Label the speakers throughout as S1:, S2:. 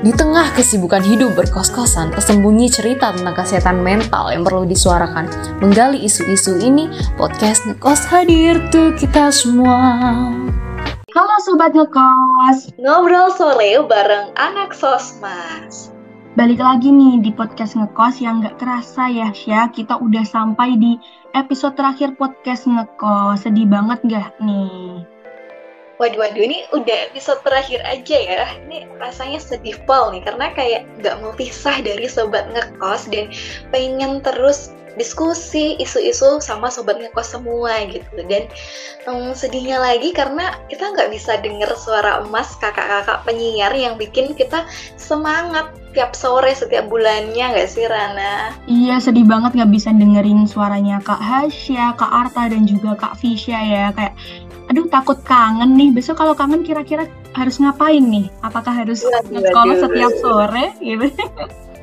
S1: Di tengah kesibukan hidup berkos-kosan, tersembunyi cerita tentang kesehatan mental yang perlu disuarakan. Menggali isu-isu ini, podcast Ngekos hadir tuh kita semua.
S2: Halo Sobat Ngekos,
S3: Ngobrol sore bareng anak sosmas.
S2: balik lagi nih di podcast Ngekos yang gak kerasa ya Sya, kita udah sampai di episode terakhir podcast Ngekos. Sedih banget gak nih?
S3: Waduh, waduh, ini udah episode terakhir aja ya. Ini rasanya sedih pol nih, karena kayak nggak mau pisah dari sobat ngekos dan pengen terus diskusi isu-isu sama sobat ngekos semua gitu. Dan um, sedihnya lagi karena kita nggak bisa denger suara emas kakak-kakak penyiar yang bikin kita semangat tiap sore setiap bulannya nggak sih Rana?
S2: Iya sedih banget gak bisa dengerin suaranya Kak Hasya, Kak Arta, dan juga Kak Fisya ya. Kayak, aduh takut kangen nih. Besok kalau kangen kira-kira harus ngapain nih? Apakah harus ngekos
S3: waduh.
S2: setiap sore gitu?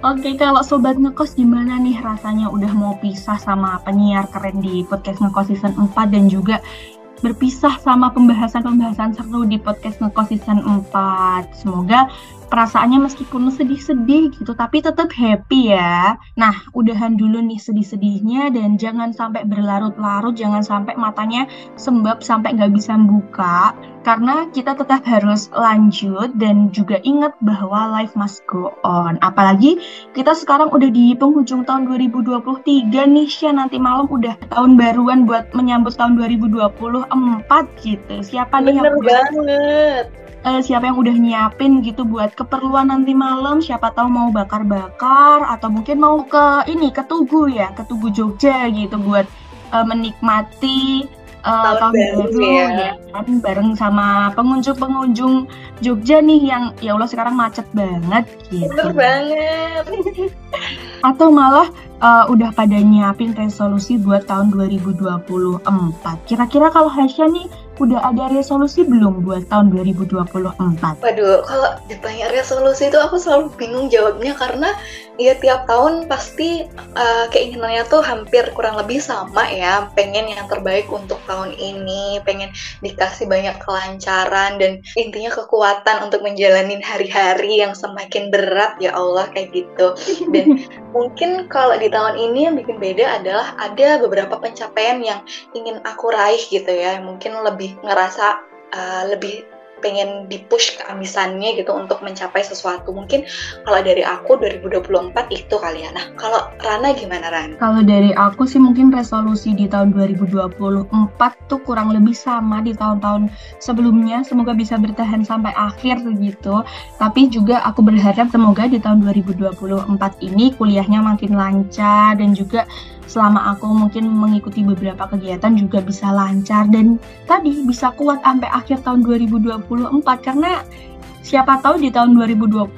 S2: Oke, kalau sobat ngekos gimana nih rasanya udah mau pisah sama penyiar keren di podcast ngekos season 4 dan juga berpisah sama pembahasan-pembahasan seru di podcast ngekos season 4. Semoga perasaannya meskipun sedih-sedih gitu tapi tetap happy ya. Nah, udahan dulu nih sedih-sedihnya dan jangan sampai berlarut-larut, jangan sampai matanya sembab sampai nggak bisa buka karena kita tetap harus lanjut dan juga ingat bahwa life must go on. Apalagi kita sekarang udah di penghujung tahun 2023 nih Sya, nanti malam udah tahun baruan buat menyambut tahun 2024 gitu. Siapa nih
S3: Bener
S2: yang udah eh, siapa yang udah nyiapin gitu buat keperluan nanti malam siapa tahu mau bakar-bakar atau mungkin mau ke ini ke Tugu ya ke Tugu Jogja gitu buat eh, menikmati eh,
S3: Tahun
S2: tahun
S3: baru ya.
S2: ya kan bareng sama pengunjung-pengunjung Jogja nih yang ya Allah sekarang macet banget gitu
S3: Bener banget.
S2: atau malah eh, udah pada nyiapin resolusi buat tahun 2024 kira-kira kalau Hasya nih udah ada resolusi belum buat tahun 2024
S3: Waduh, kalau ditanya resolusi itu aku selalu bingung jawabnya karena ya tiap tahun pasti uh, keinginannya tuh hampir kurang lebih sama ya. Pengen yang terbaik untuk tahun ini, pengen dikasih banyak kelancaran dan intinya kekuatan untuk menjalani hari-hari yang semakin berat ya Allah kayak gitu. Dan mungkin kalau di tahun ini yang bikin beda adalah ada beberapa pencapaian yang ingin aku raih gitu ya. Mungkin lebih ngerasa uh, lebih pengen dipush keambisannya gitu untuk mencapai sesuatu. Mungkin kalau dari aku 2024 itu kali ya. Nah, kalau Rana gimana Ran?
S2: Kalau dari aku sih mungkin resolusi di tahun 2024 tuh kurang lebih sama di tahun-tahun sebelumnya. Semoga bisa bertahan sampai akhir gitu. Tapi juga aku berharap semoga di tahun 2024 ini kuliahnya makin lancar dan juga selama aku mungkin mengikuti beberapa kegiatan juga bisa lancar dan tadi bisa kuat sampai akhir tahun 2024 karena siapa tahu di tahun 2024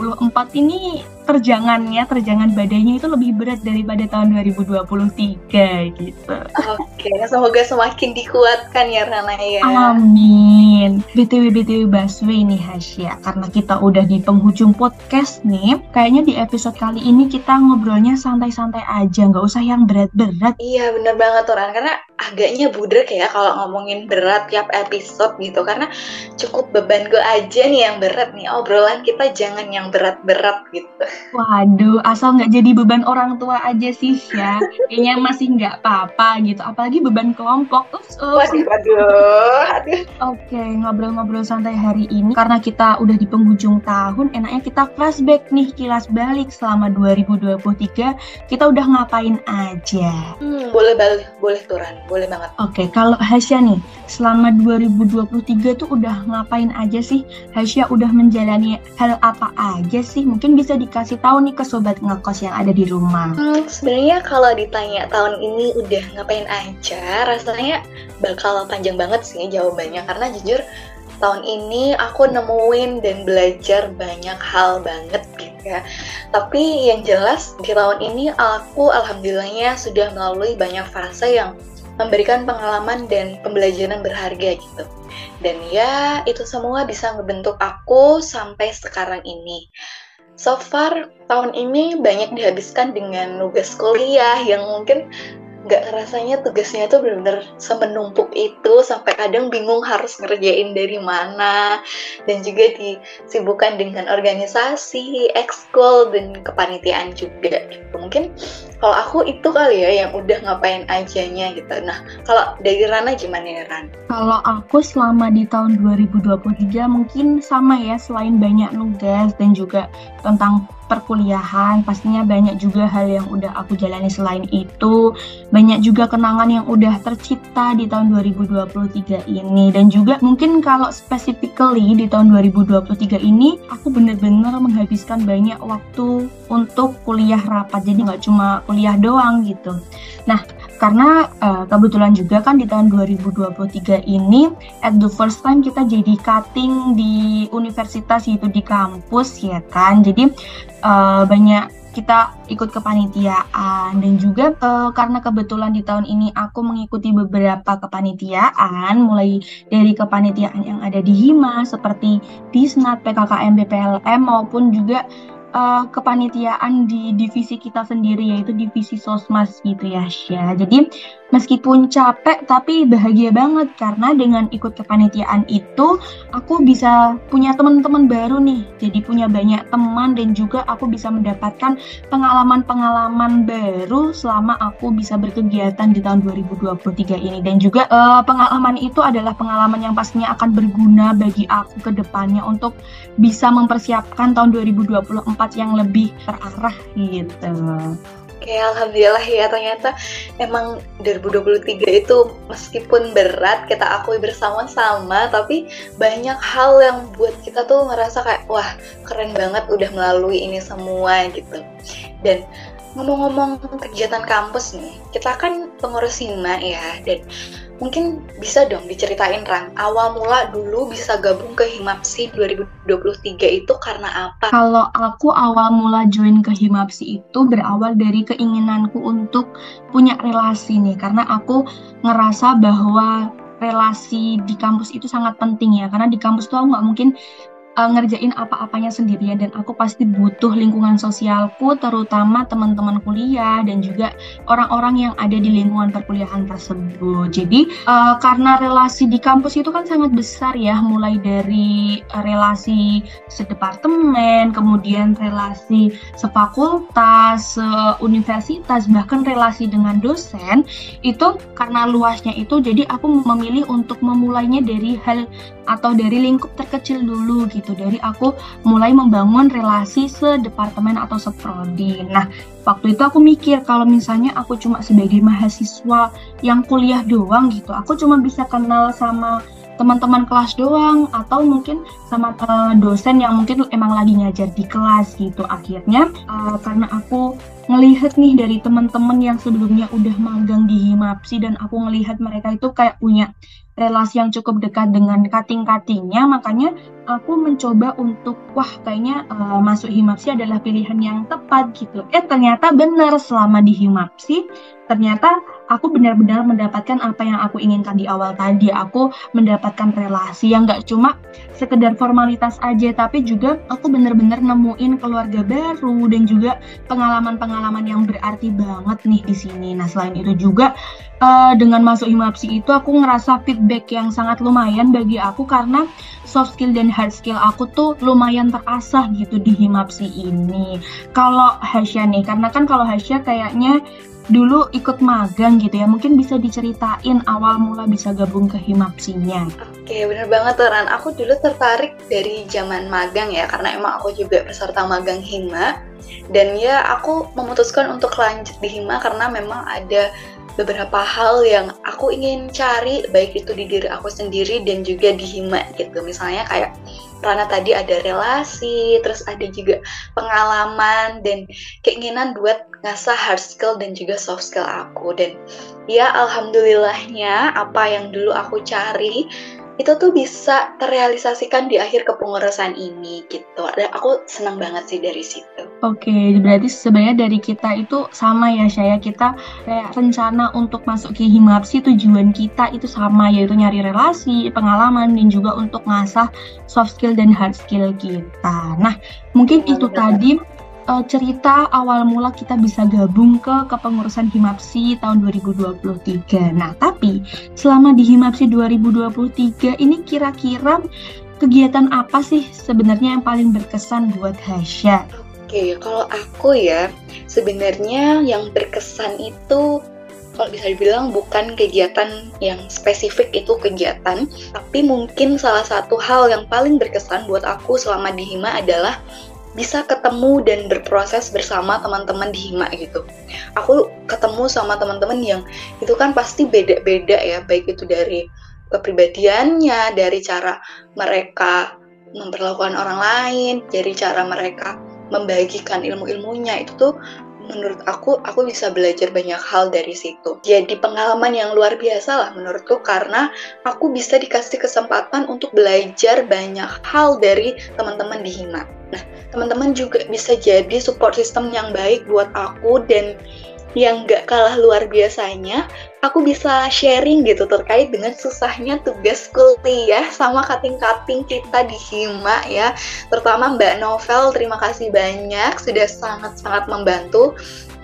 S2: ini terjangannya, terjangan badainya itu lebih berat daripada tahun 2023 gitu.
S3: Oke, semoga semakin dikuatkan ya Rana ya.
S2: Amin. BTW BTW Baswe nih Hasya, karena kita udah di penghujung podcast nih, kayaknya di episode kali ini kita ngobrolnya santai-santai aja, nggak usah yang berat-berat.
S3: Iya bener banget tuh Ran, karena agaknya budrek ya kalau ngomongin berat tiap episode gitu Karena cukup beban gue aja nih yang berat nih Obrolan kita jangan yang berat-berat gitu
S2: Waduh, asal nggak jadi beban orang tua aja sih ya. Kayaknya masih nggak apa-apa gitu, apalagi beban kelompok. Ups, ups.
S3: Waduh, waduh, aduh
S2: Oke, ngobrol-ngobrol santai hari ini karena kita udah di penghujung tahun, enaknya kita flashback nih, kilas balik selama 2023, kita udah ngapain aja.
S3: hmm, Boleh, boleh, boleh tuh Ran, boleh banget
S2: Oke, kalau Hasya nih, selama 2023 tuh udah ngapain aja sih? Hasya udah menjalani hal apa aja sih? Mungkin bisa dikasih tahu nih ke sobat ngekos yang ada di rumah.
S3: Hmm, sebenarnya kalau ditanya tahun ini udah ngapain aja, rasanya bakal panjang banget sih jawabannya karena jujur tahun ini aku nemuin dan belajar banyak hal banget gitu ya. Tapi yang jelas di tahun ini aku alhamdulillahnya sudah melalui banyak fase yang memberikan pengalaman dan pembelajaran berharga gitu. Dan ya itu semua bisa ngebentuk aku sampai sekarang ini. So far tahun ini banyak dihabiskan dengan nugas kuliah yang mungkin nggak rasanya tugasnya tuh benar-benar semenumpuk itu sampai kadang bingung harus ngerjain dari mana dan juga disibukkan dengan organisasi, ekskul dan kepanitiaan juga. Mungkin kalau aku itu kali ya yang udah ngapain ajanya gitu. Nah, kalau dari Rana gimana ya Ran?
S2: Kalau aku selama di tahun 2023 mungkin sama ya selain banyak nugas dan juga tentang perkuliahan pastinya banyak juga hal yang udah aku jalani selain itu banyak juga kenangan yang udah tercipta di tahun 2023 ini dan juga mungkin kalau specifically di tahun 2023 ini aku bener-bener menghabiskan banyak waktu untuk kuliah rapat jadi nggak cuma kuliah doang gitu. Nah karena uh, kebetulan juga kan di tahun 2023 ini at the first time kita jadi cutting di universitas yaitu di kampus ya kan? Jadi uh, banyak kita ikut kepanitiaan dan juga uh, karena kebetulan di tahun ini aku mengikuti beberapa kepanitiaan mulai dari kepanitiaan yang ada di Hima seperti Disnat, PKKM, BPLM maupun juga uh, kepanitiaan di divisi kita sendiri yaitu divisi sosmas gitu ya Syah. Jadi meskipun capek tapi bahagia banget karena dengan ikut kepanitiaan itu aku bisa punya teman-teman baru nih. Jadi punya banyak teman dan juga aku bisa mendapatkan pengalaman-pengalaman baru selama aku bisa berkegiatan di tahun 2023 ini dan juga uh, pengalaman itu adalah pengalaman yang pastinya akan berguna bagi aku ke depannya untuk bisa mempersiapkan tahun 2024 yang lebih terarah gitu.
S3: Oke, alhamdulillah ya ternyata emang 2023 itu meskipun berat kita akui bersama-sama, tapi banyak hal yang buat kita tuh ngerasa kayak wah keren banget udah melalui ini semua gitu. Dan ngomong-ngomong kegiatan kampus nih, kita kan pengurus hima ya dan Mungkin bisa dong diceritain Ran, awal mula dulu bisa gabung ke Himapsi 2023 itu karena apa?
S2: Kalau aku awal mula join ke Himapsi itu berawal dari keinginanku untuk punya relasi nih, karena aku ngerasa bahwa relasi di kampus itu sangat penting ya, karena di kampus tuh aku nggak mungkin uh, ngerjain apa-apanya sendirian dan aku pasti butuh lingkungan sosialku terutama teman-teman kuliah dan juga orang-orang yang ada di lingkungan perkuliahan tersebut. Jadi uh, karena relasi di kampus itu kan sangat besar ya, mulai dari uh, relasi sedepartemen, kemudian relasi sefakultas, universitas, bahkan relasi dengan dosen itu karena luasnya itu jadi aku memilih untuk memulainya dari hal atau dari lingkup terkecil dulu gitu dari aku mulai membangun relasi sedepartemen atau seprodi. Nah waktu itu aku mikir kalau misalnya aku cuma sebagai mahasiswa yang kuliah doang gitu aku cuma bisa kenal sama teman-teman kelas doang atau mungkin sama uh, dosen yang mungkin emang lagi ngajar di kelas gitu. Akhirnya uh, karena aku ngelihat nih dari teman-teman yang sebelumnya udah magang di Himapsi dan aku ngelihat mereka itu kayak punya relasi yang cukup dekat dengan kating-katingnya makanya aku mencoba untuk wah kayaknya uh, masuk Himapsi adalah pilihan yang tepat gitu. Eh ternyata benar selama di Himapsi ternyata aku benar-benar mendapatkan apa yang aku inginkan di awal tadi aku mendapatkan relasi yang gak cuma sekedar formalitas aja tapi juga aku benar-benar nemuin keluarga baru dan juga pengalaman-pengalaman yang berarti banget nih di sini nah selain itu juga uh, dengan masuk Himapsi itu aku ngerasa feedback yang sangat lumayan bagi aku karena soft skill dan hard skill aku tuh lumayan terasah gitu di Himapsi ini. Kalau Hasya nih, karena kan kalau Hasya kayaknya dulu ikut magang gitu ya. Mungkin bisa diceritain awal mula bisa gabung ke Himapsinya.
S3: Oke bener banget tuh Ran aku dulu tertarik dari zaman magang ya karena emang aku juga peserta magang Hima. Dan ya aku memutuskan untuk lanjut di Hima karena memang ada beberapa hal yang aku ingin cari baik itu di diri aku sendiri dan juga di Hima gitu. Misalnya kayak Rana tadi ada relasi, terus ada juga pengalaman dan keinginan buat ngasah hard skill dan juga soft skill aku. Dan ya alhamdulillahnya apa yang dulu aku cari itu tuh bisa terrealisasikan di akhir kepengurusan ini gitu. Dan aku senang banget sih dari situ.
S2: Oke, okay, berarti sebenarnya dari kita itu sama ya saya kita kayak rencana untuk masuk ke Himapsi tujuan kita itu sama yaitu nyari relasi, pengalaman dan juga untuk ngasah soft skill dan hard skill kita. Nah, mungkin itu tadi uh, cerita awal mula kita bisa gabung ke kepengurusan Himapsi tahun 2023. Nah, tapi selama di Himapsi 2023 ini kira-kira kegiatan apa sih sebenarnya yang paling berkesan buat Hasya?
S3: Oke, kalau aku ya, sebenarnya yang berkesan itu kalau bisa dibilang bukan kegiatan yang spesifik itu kegiatan, tapi mungkin salah satu hal yang paling berkesan buat aku selama di Hima adalah bisa ketemu dan berproses bersama teman-teman di Hima gitu. Aku ketemu sama teman-teman yang itu kan pasti beda-beda ya, baik itu dari kepribadiannya, dari cara mereka memperlakukan orang lain, dari cara mereka membagikan ilmu-ilmunya. Itu tuh menurut aku aku bisa belajar banyak hal dari situ. Jadi pengalaman yang luar biasa lah menurutku karena aku bisa dikasih kesempatan untuk belajar banyak hal dari teman-teman di Hima nah teman-teman juga bisa jadi support system yang baik buat aku dan yang gak kalah luar biasanya, aku bisa sharing gitu terkait dengan susahnya tugas kuliah sama kating-kating kita di Hima ya. Terutama Mbak Novel, terima kasih banyak sudah sangat-sangat membantu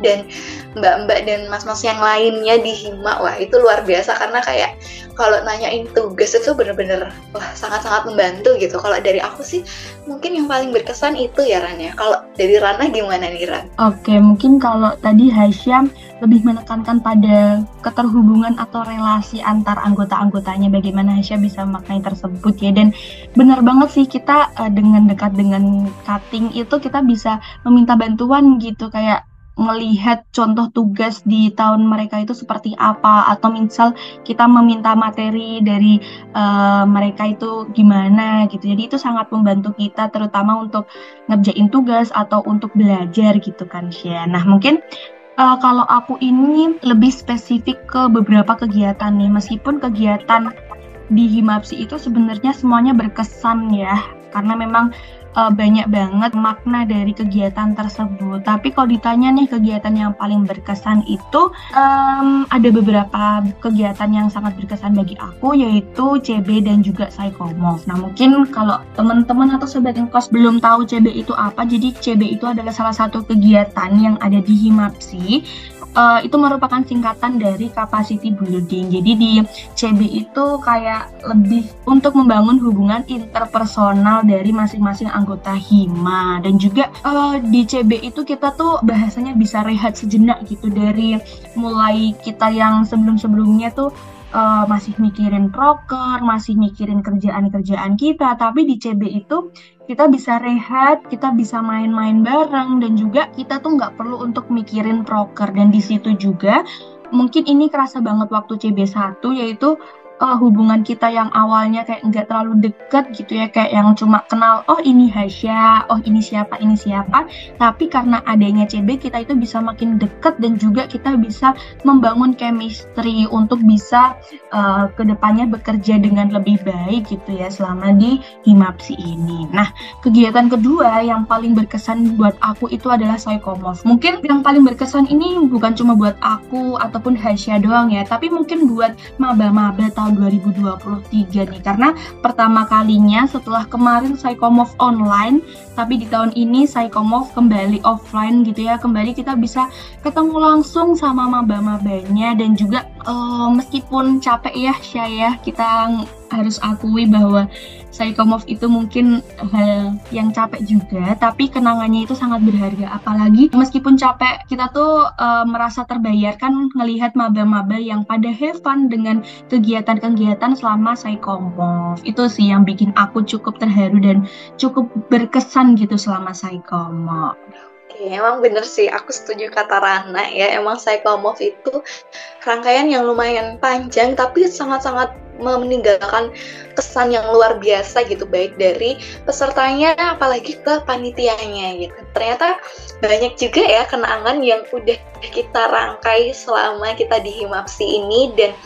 S3: dan mbak-mbak dan mas-mas yang lainnya di Hima wah itu luar biasa karena kayak kalau nanyain tugas itu bener-bener wah sangat-sangat membantu gitu kalau dari aku sih mungkin yang paling berkesan itu ya Ran ya kalau dari Rana gimana nih Ran?
S2: Oke mungkin kalau tadi Hasyam lebih menekankan pada keterhubungan atau relasi antar anggota-anggotanya bagaimana Hasyam bisa memaknai tersebut ya. Dan benar banget sih kita uh, dengan dekat dengan cutting itu kita bisa meminta bantuan gitu kayak melihat contoh tugas di tahun mereka itu seperti apa atau misal kita meminta materi dari uh, mereka itu gimana gitu. Jadi itu sangat membantu kita terutama untuk ngerjain tugas atau untuk belajar gitu kan Syah. Nah mungkin uh, kalau aku ini lebih spesifik ke beberapa kegiatan nih. Meskipun kegiatan di Himapsi itu sebenarnya semuanya berkesan ya. Karena memang uh, banyak banget makna dari kegiatan tersebut. Tapi kalau ditanya nih kegiatan yang paling berkesan itu um, ada beberapa kegiatan yang sangat berkesan bagi aku yaitu CB dan juga Psychomov. Nah mungkin kalau teman-teman atau sobat kos belum tahu CB itu apa, jadi CB itu adalah salah satu kegiatan yang ada di Himapsi uh, itu merupakan singkatan dari capacity building. Jadi di CB itu kayak lebih untuk membangun hubungan interpersonal dari masing-masing anggota hima dan juga uh, di CB itu kita tuh bahasanya bisa rehat sejenak gitu dari mulai kita yang sebelum-sebelumnya tuh uh, masih mikirin proker, masih mikirin kerjaan-kerjaan kita, tapi di CB itu kita bisa rehat, kita bisa main-main bareng, dan juga kita tuh nggak perlu untuk mikirin proker. Dan di situ juga mungkin ini kerasa banget waktu CB1 yaitu uh, hubungan kita yang awalnya kayak nggak terlalu deket gitu ya kayak yang cuma kenal oh ini Hasya oh ini siapa ini siapa. Tapi karena adanya CB kita itu bisa makin deket dan juga kita bisa membangun chemistry untuk bisa uh, ke depannya bekerja dengan lebih baik gitu ya selama di Himapsi ini. Nah kegiatan kedua yang paling berkesan buat aku itu adalah Psychomov mungkin yang paling berkesan ini bukan cuma buat aku ataupun Hasya doang ya tapi mungkin buat maba-maba tahun tahun 2023 nih. Karena pertama kalinya setelah kemarin Psychomov online tapi di tahun ini Psychomov kembali offline gitu ya. Kembali kita bisa ketemu langsung sama maba-mabanya dan juga uh, meskipun capek ya Syah kita harus akui bahwa Psychomov itu mungkin hal yang capek juga, tapi kenangannya itu sangat berharga. Apalagi meskipun capek, kita tuh uh, merasa terbayarkan ngelihat maba-maba yang pada have fun dengan kegiatan-kegiatan selama Psychomov. Itu sih yang bikin aku cukup terharu dan cukup berkesan gitu selama Psychomov.
S3: Oke, emang bener sih, aku setuju kata Rana ya. Emang Psychomov itu rangkaian yang lumayan panjang, tapi sangat-sangat meninggalkan kesan yang luar biasa gitu baik dari pesertanya apalagi ke panitianya gitu. Ternyata banyak juga ya kenangan yang udah kita rangkai selama kita di Himapsi ini. Dan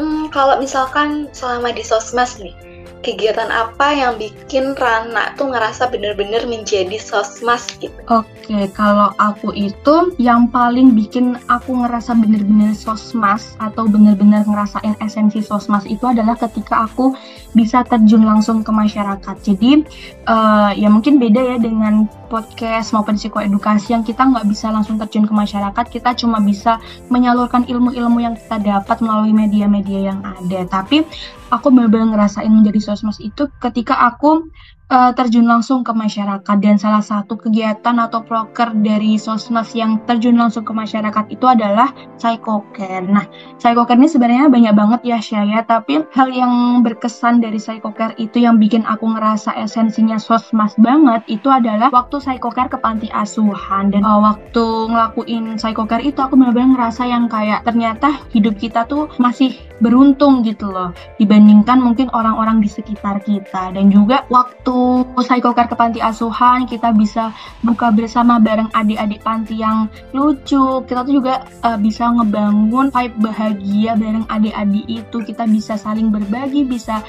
S3: hmm, kalau misalkan selama di Sosmas nih kegiatan apa yang bikin Rana tuh ngerasa bener-bener menjadi sosmas gitu?
S2: Oke, kalau aku itu yang paling bikin aku ngerasa bener-bener sosmas atau bener-bener ngerasain esensi sosmas itu adalah ketika aku bisa terjun langsung ke masyarakat. Jadi uh, ya mungkin beda ya dengan podcast maupun psikoedukasi yang kita nggak bisa langsung terjun ke masyarakat, kita cuma bisa menyalurkan ilmu-ilmu yang kita dapat melalui media-media yang ada. Tapi aku benar-benar ngerasain menjadi sosmas itu ketika aku uh, terjun langsung ke masyarakat. Dan salah satu kegiatan atau proker dari sosmas yang terjun langsung ke masyarakat itu adalah psychocare. Nah, psychocare ini sebenarnya banyak banget ya Syaya, tapi hal yang berkesan dari psychocare itu yang bikin aku ngerasa esensinya sosmas banget itu adalah waktu psychocare ke panti asuhan. Dan uh, waktu ngelakuin psychocare itu aku benar-benar ngerasa yang kayak ternyata hidup kita tuh masih beruntung gitu loh dibandingkan mungkin orang-orang di sekitar kita. Dan juga waktu psychocare ke panti asuhan kita bisa buka bersama bareng adik-adik panti yang lucu. Kita tuh juga uh, bisa ngebangun vibe bahagia bareng adik-adik itu. Kita bisa saling berbagi bisa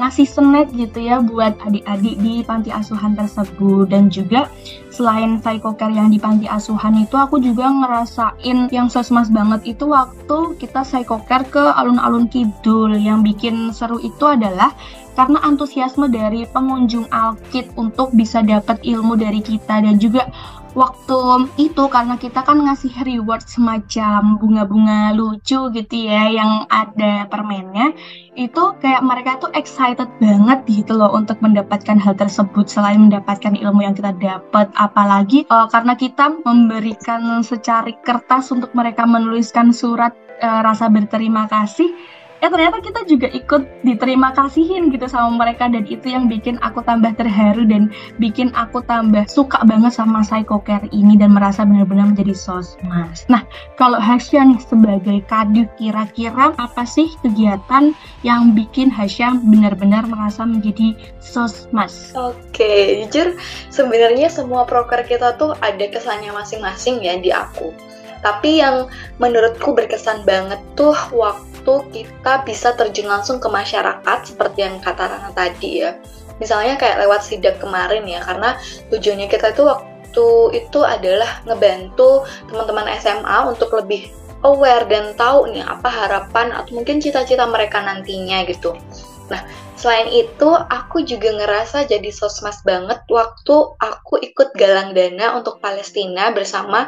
S2: ngasih snack gitu ya buat adik-adik di panti asuhan tersebut. Dan juga selain psychocare yang di panti asuhan itu aku juga ngerasain yang sosmas banget itu waktu kita psychocare ke alun-alun kidul. Yang bikin seru itu adalah karena antusiasme dari pengunjung Alkit untuk bisa dapat ilmu dari kita. Dan juga waktu itu karena kita kan ngasih reward semacam bunga-bunga lucu gitu ya yang ada permennya itu kayak mereka tuh excited banget gitu loh untuk mendapatkan hal tersebut selain mendapatkan ilmu yang kita dapat. Apalagi uh, karena kita memberikan secari kertas untuk mereka menuliskan surat uh, rasa berterima kasih ya ternyata kita juga ikut diterima kasihin gitu sama mereka dan itu yang bikin aku tambah terharu dan bikin aku tambah suka banget sama psychocare ini dan merasa benar-benar menjadi sosmas. Nah, kalau Hasya nih sebagai kadif kira-kira apa sih kegiatan yang bikin Hasya benar-benar merasa menjadi sosmas?
S3: Oke, jujur sebenarnya semua proker kita tuh ada kesannya masing-masing ya di aku. Tapi yang menurutku berkesan banget tuh waktu kita bisa terjun langsung ke masyarakat seperti yang kata Rana tadi ya. Misalnya kayak lewat sidak kemarin ya, karena tujuannya kita itu waktu itu adalah ngebantu teman-teman SMA untuk lebih aware dan tahu nih apa harapan atau mungkin cita-cita mereka nantinya gitu. Nah, selain itu aku juga ngerasa jadi sosmas banget waktu aku ikut galang dana untuk Palestina bersama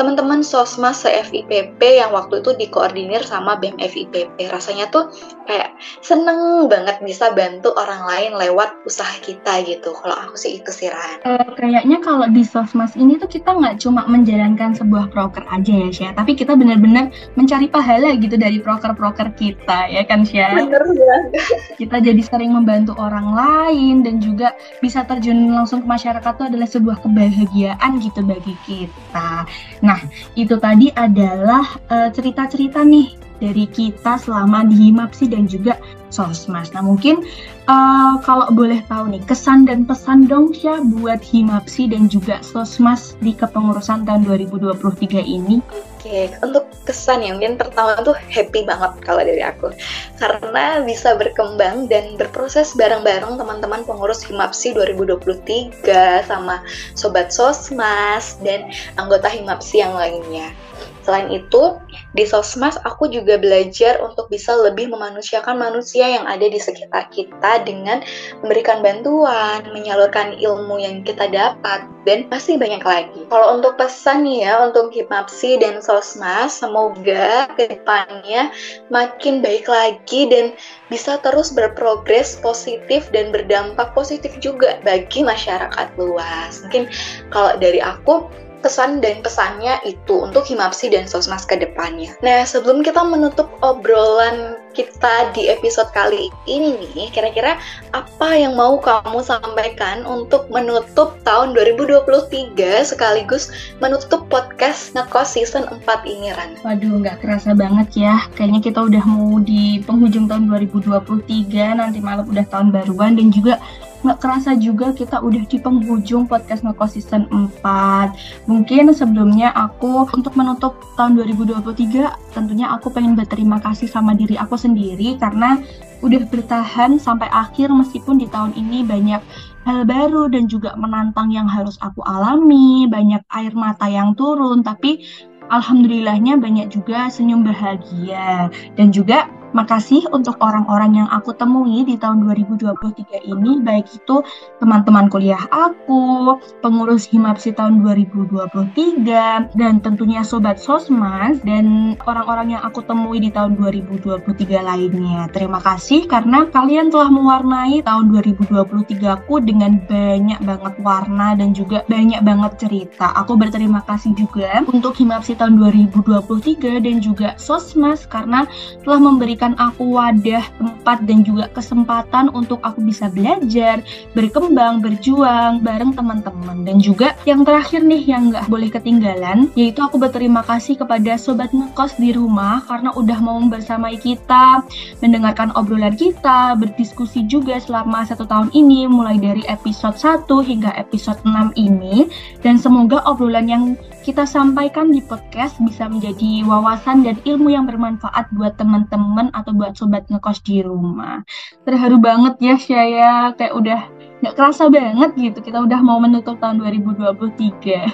S3: teman-teman Sosmas se-FIPP yang waktu itu dikoordinir sama BEM FIPP. Rasanya tuh kayak seneng banget bisa bantu orang lain lewat usaha kita gitu. Kalau aku sih itu sih Ran.
S2: Uh, kayaknya kalau di Sosmas ini tuh kita nggak cuma menjalankan sebuah proker aja ya Syah, tapi kita benar-benar mencari pahala gitu dari proker-proker kita ya kan Syah?
S3: Bener banget.
S2: Kita jadi sering membantu orang lain dan juga bisa terjun langsung ke masyarakat itu adalah sebuah kebahagiaan gitu bagi kita. Nah, itu tadi adalah uh, cerita-cerita nih dari kita selama di Himapsi dan juga Sosmas. Nah, mungkin uh, kalau boleh tahu nih kesan dan pesan dong ya buat Himapsi dan juga Sosmas di kepengurusan tahun 2023 ini.
S3: Oke, untuk kesan yang mungkin pertama tuh happy banget kalau dari aku. Karena bisa berkembang dan berproses bareng-bareng teman-teman pengurus Himapsi 2023 sama Sobat Sosmas dan anggota Himapsi yang lainnya. Selain itu, di Sosmas aku juga belajar untuk bisa lebih memanusiakan manusia yang ada di sekitar kita dengan memberikan bantuan, menyalurkan ilmu yang kita dapat, dan pasti banyak lagi. Kalau untuk pesan ya, untuk Hipmapsi dan Sosmas, semoga ke depannya makin baik lagi dan bisa terus berprogres positif dan berdampak positif juga bagi masyarakat luas. Mungkin kalau dari aku, pesan dan pesannya itu untuk Himapsi dan Sosmas ke depannya. Nah, sebelum kita menutup obrolan kita di episode kali ini nih, kira-kira apa yang mau kamu sampaikan untuk menutup tahun 2023 sekaligus menutup podcast Ngekos season 4 ini, Ran?
S2: Waduh, nggak kerasa banget ya. Kayaknya kita udah mau di penghujung tahun 2023, nanti malam udah tahun baruan dan juga nggak kerasa juga kita udah di penghujung podcast Ngekos season 4. Mungkin sebelumnya aku untuk menutup tahun 2023 tentunya aku pengen berterima kasih sama diri aku sendiri karena udah bertahan sampai akhir meskipun di tahun ini banyak hal baru dan juga menantang yang harus aku alami, banyak air mata yang turun, tapi alhamdulillahnya banyak juga senyum bahagia dan juga Makasih untuk orang-orang yang aku temui di tahun 2023 ini, baik itu teman-teman kuliah aku, pengurus Himapsi tahun 2023, dan tentunya Sobat Sosmas, dan orang-orang yang aku temui di tahun 2023 lainnya. Terima kasih karena kalian telah mewarnai tahun 2023 aku dengan banyak banget warna dan juga banyak banget cerita. Aku berterima kasih juga untuk Himapsi tahun 2023 dan juga Sosmas karena telah memberikan memberikan aku wadah, tempat, dan juga kesempatan untuk aku bisa belajar, berkembang, berjuang bareng teman-teman. Dan juga yang terakhir nih yang nggak boleh ketinggalan, yaitu aku berterima kasih kepada sobat ngekos di rumah karena udah mau bersamai kita, mendengarkan obrolan kita, berdiskusi juga selama satu tahun ini, mulai dari episode 1 hingga episode 6 ini. Dan semoga obrolan yang kita sampaikan di podcast bisa menjadi wawasan dan ilmu yang bermanfaat buat teman-teman atau buat sobat ngekos di rumah. Terharu banget ya saya kayak udah nggak kerasa banget gitu kita udah mau menutup tahun 2023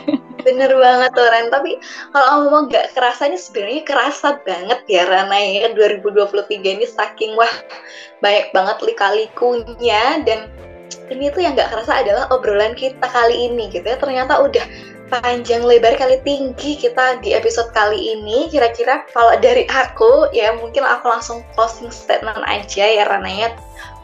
S3: bener banget tuh Ren tapi kalau ngomong nggak kerasa ini sebenarnya kerasa banget ya Rana ya 2023 ini saking wah banyak banget lika-likunya. Dan ini tuh yang nggak kerasa adalah obrolan kita kali ini gitu ya. Ternyata udah panjang lebar kali tinggi kita di episode kali ini. Kira-kira kalau dari aku ya mungkin aku langsung closing statement aja ya Rananya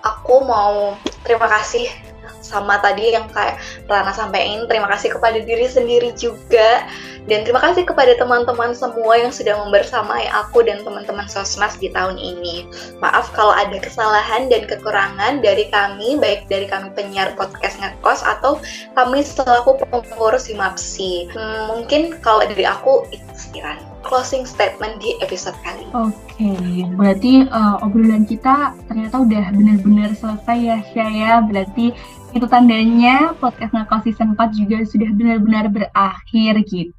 S3: aku mau terima kasih sama tadi yang kayak Rana sampaikan terima kasih kepada diri sendiri juga dan terima kasih kepada teman-teman semua yang sudah membersamai aku dan teman-teman Sosmas di tahun ini. Maaf kalau ada kesalahan dan kekurangan dari kami, baik dari kami penyiar podcast ngekos atau kami selaku pengurus Himapsi. Hmm, mungkin kalau dari aku itu sekian closing statement di episode kali.
S2: Oke, okay, berarti uh, obrolan kita ternyata udah benar-benar selesai ya, Syaya. Berarti itu tandanya podcast Ngekos Season 4 juga sudah benar-benar berakhir gitu.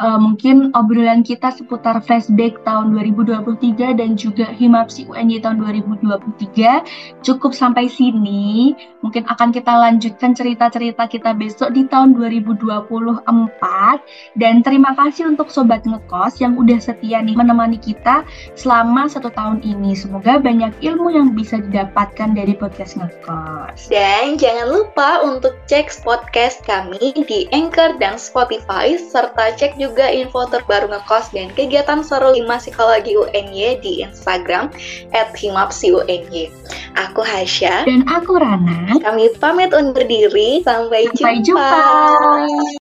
S2: Uh, mungkin obrolan kita seputar flashback tahun 2023 dan juga Himapsi UNY tahun 2023 cukup sampai sini. Mungkin akan kita lanjutkan cerita-cerita kita besok di tahun 2024. Dan terima kasih untuk Sobat Ngekos yang udah setia nih menemani kita selama satu tahun ini. Semoga banyak ilmu yang bisa didapatkan dari podcast Ngekos.
S3: Dan jangan lupa untuk cek podcast kami di Anchor dan Spotify, serta cek juga info terbaru ngekos dan kegiatan seru Lima Psikologi UNY di Instagram at himapsiuny. Aku Hasya.
S2: Dan aku Rana.
S3: Kami pamit undur diri. Sampai,
S2: Sampai jumpa. jumpa.